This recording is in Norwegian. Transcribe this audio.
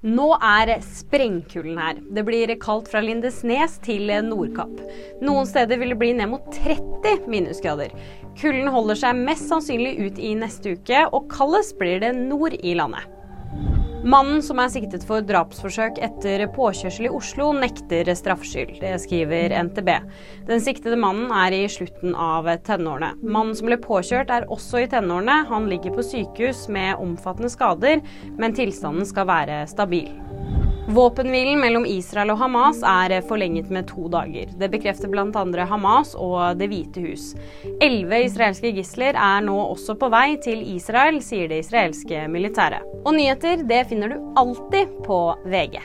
Nå er sprengkulden her. Det blir kaldt fra Lindesnes til Nordkapp. Noen steder vil det bli ned mot 30 minusgrader. Kulden holder seg mest sannsynlig ut i neste uke, og kaldest blir det nord i landet. Mannen som er siktet for drapsforsøk etter påkjørsel i Oslo, nekter straffskyld. Det skriver NTB. Den siktede mannen er i slutten av tenårene. Mannen som ble påkjørt er også i tenårene. Han ligger på sykehus med omfattende skader, men tilstanden skal være stabil. Våpenhvilen mellom Israel og Hamas er forlenget med to dager. Det bekrefter bl.a. Hamas og Det hvite hus. Elleve israelske gisler er nå også på vei til Israel, sier det israelske militæret. Og nyheter det finner du alltid på VG.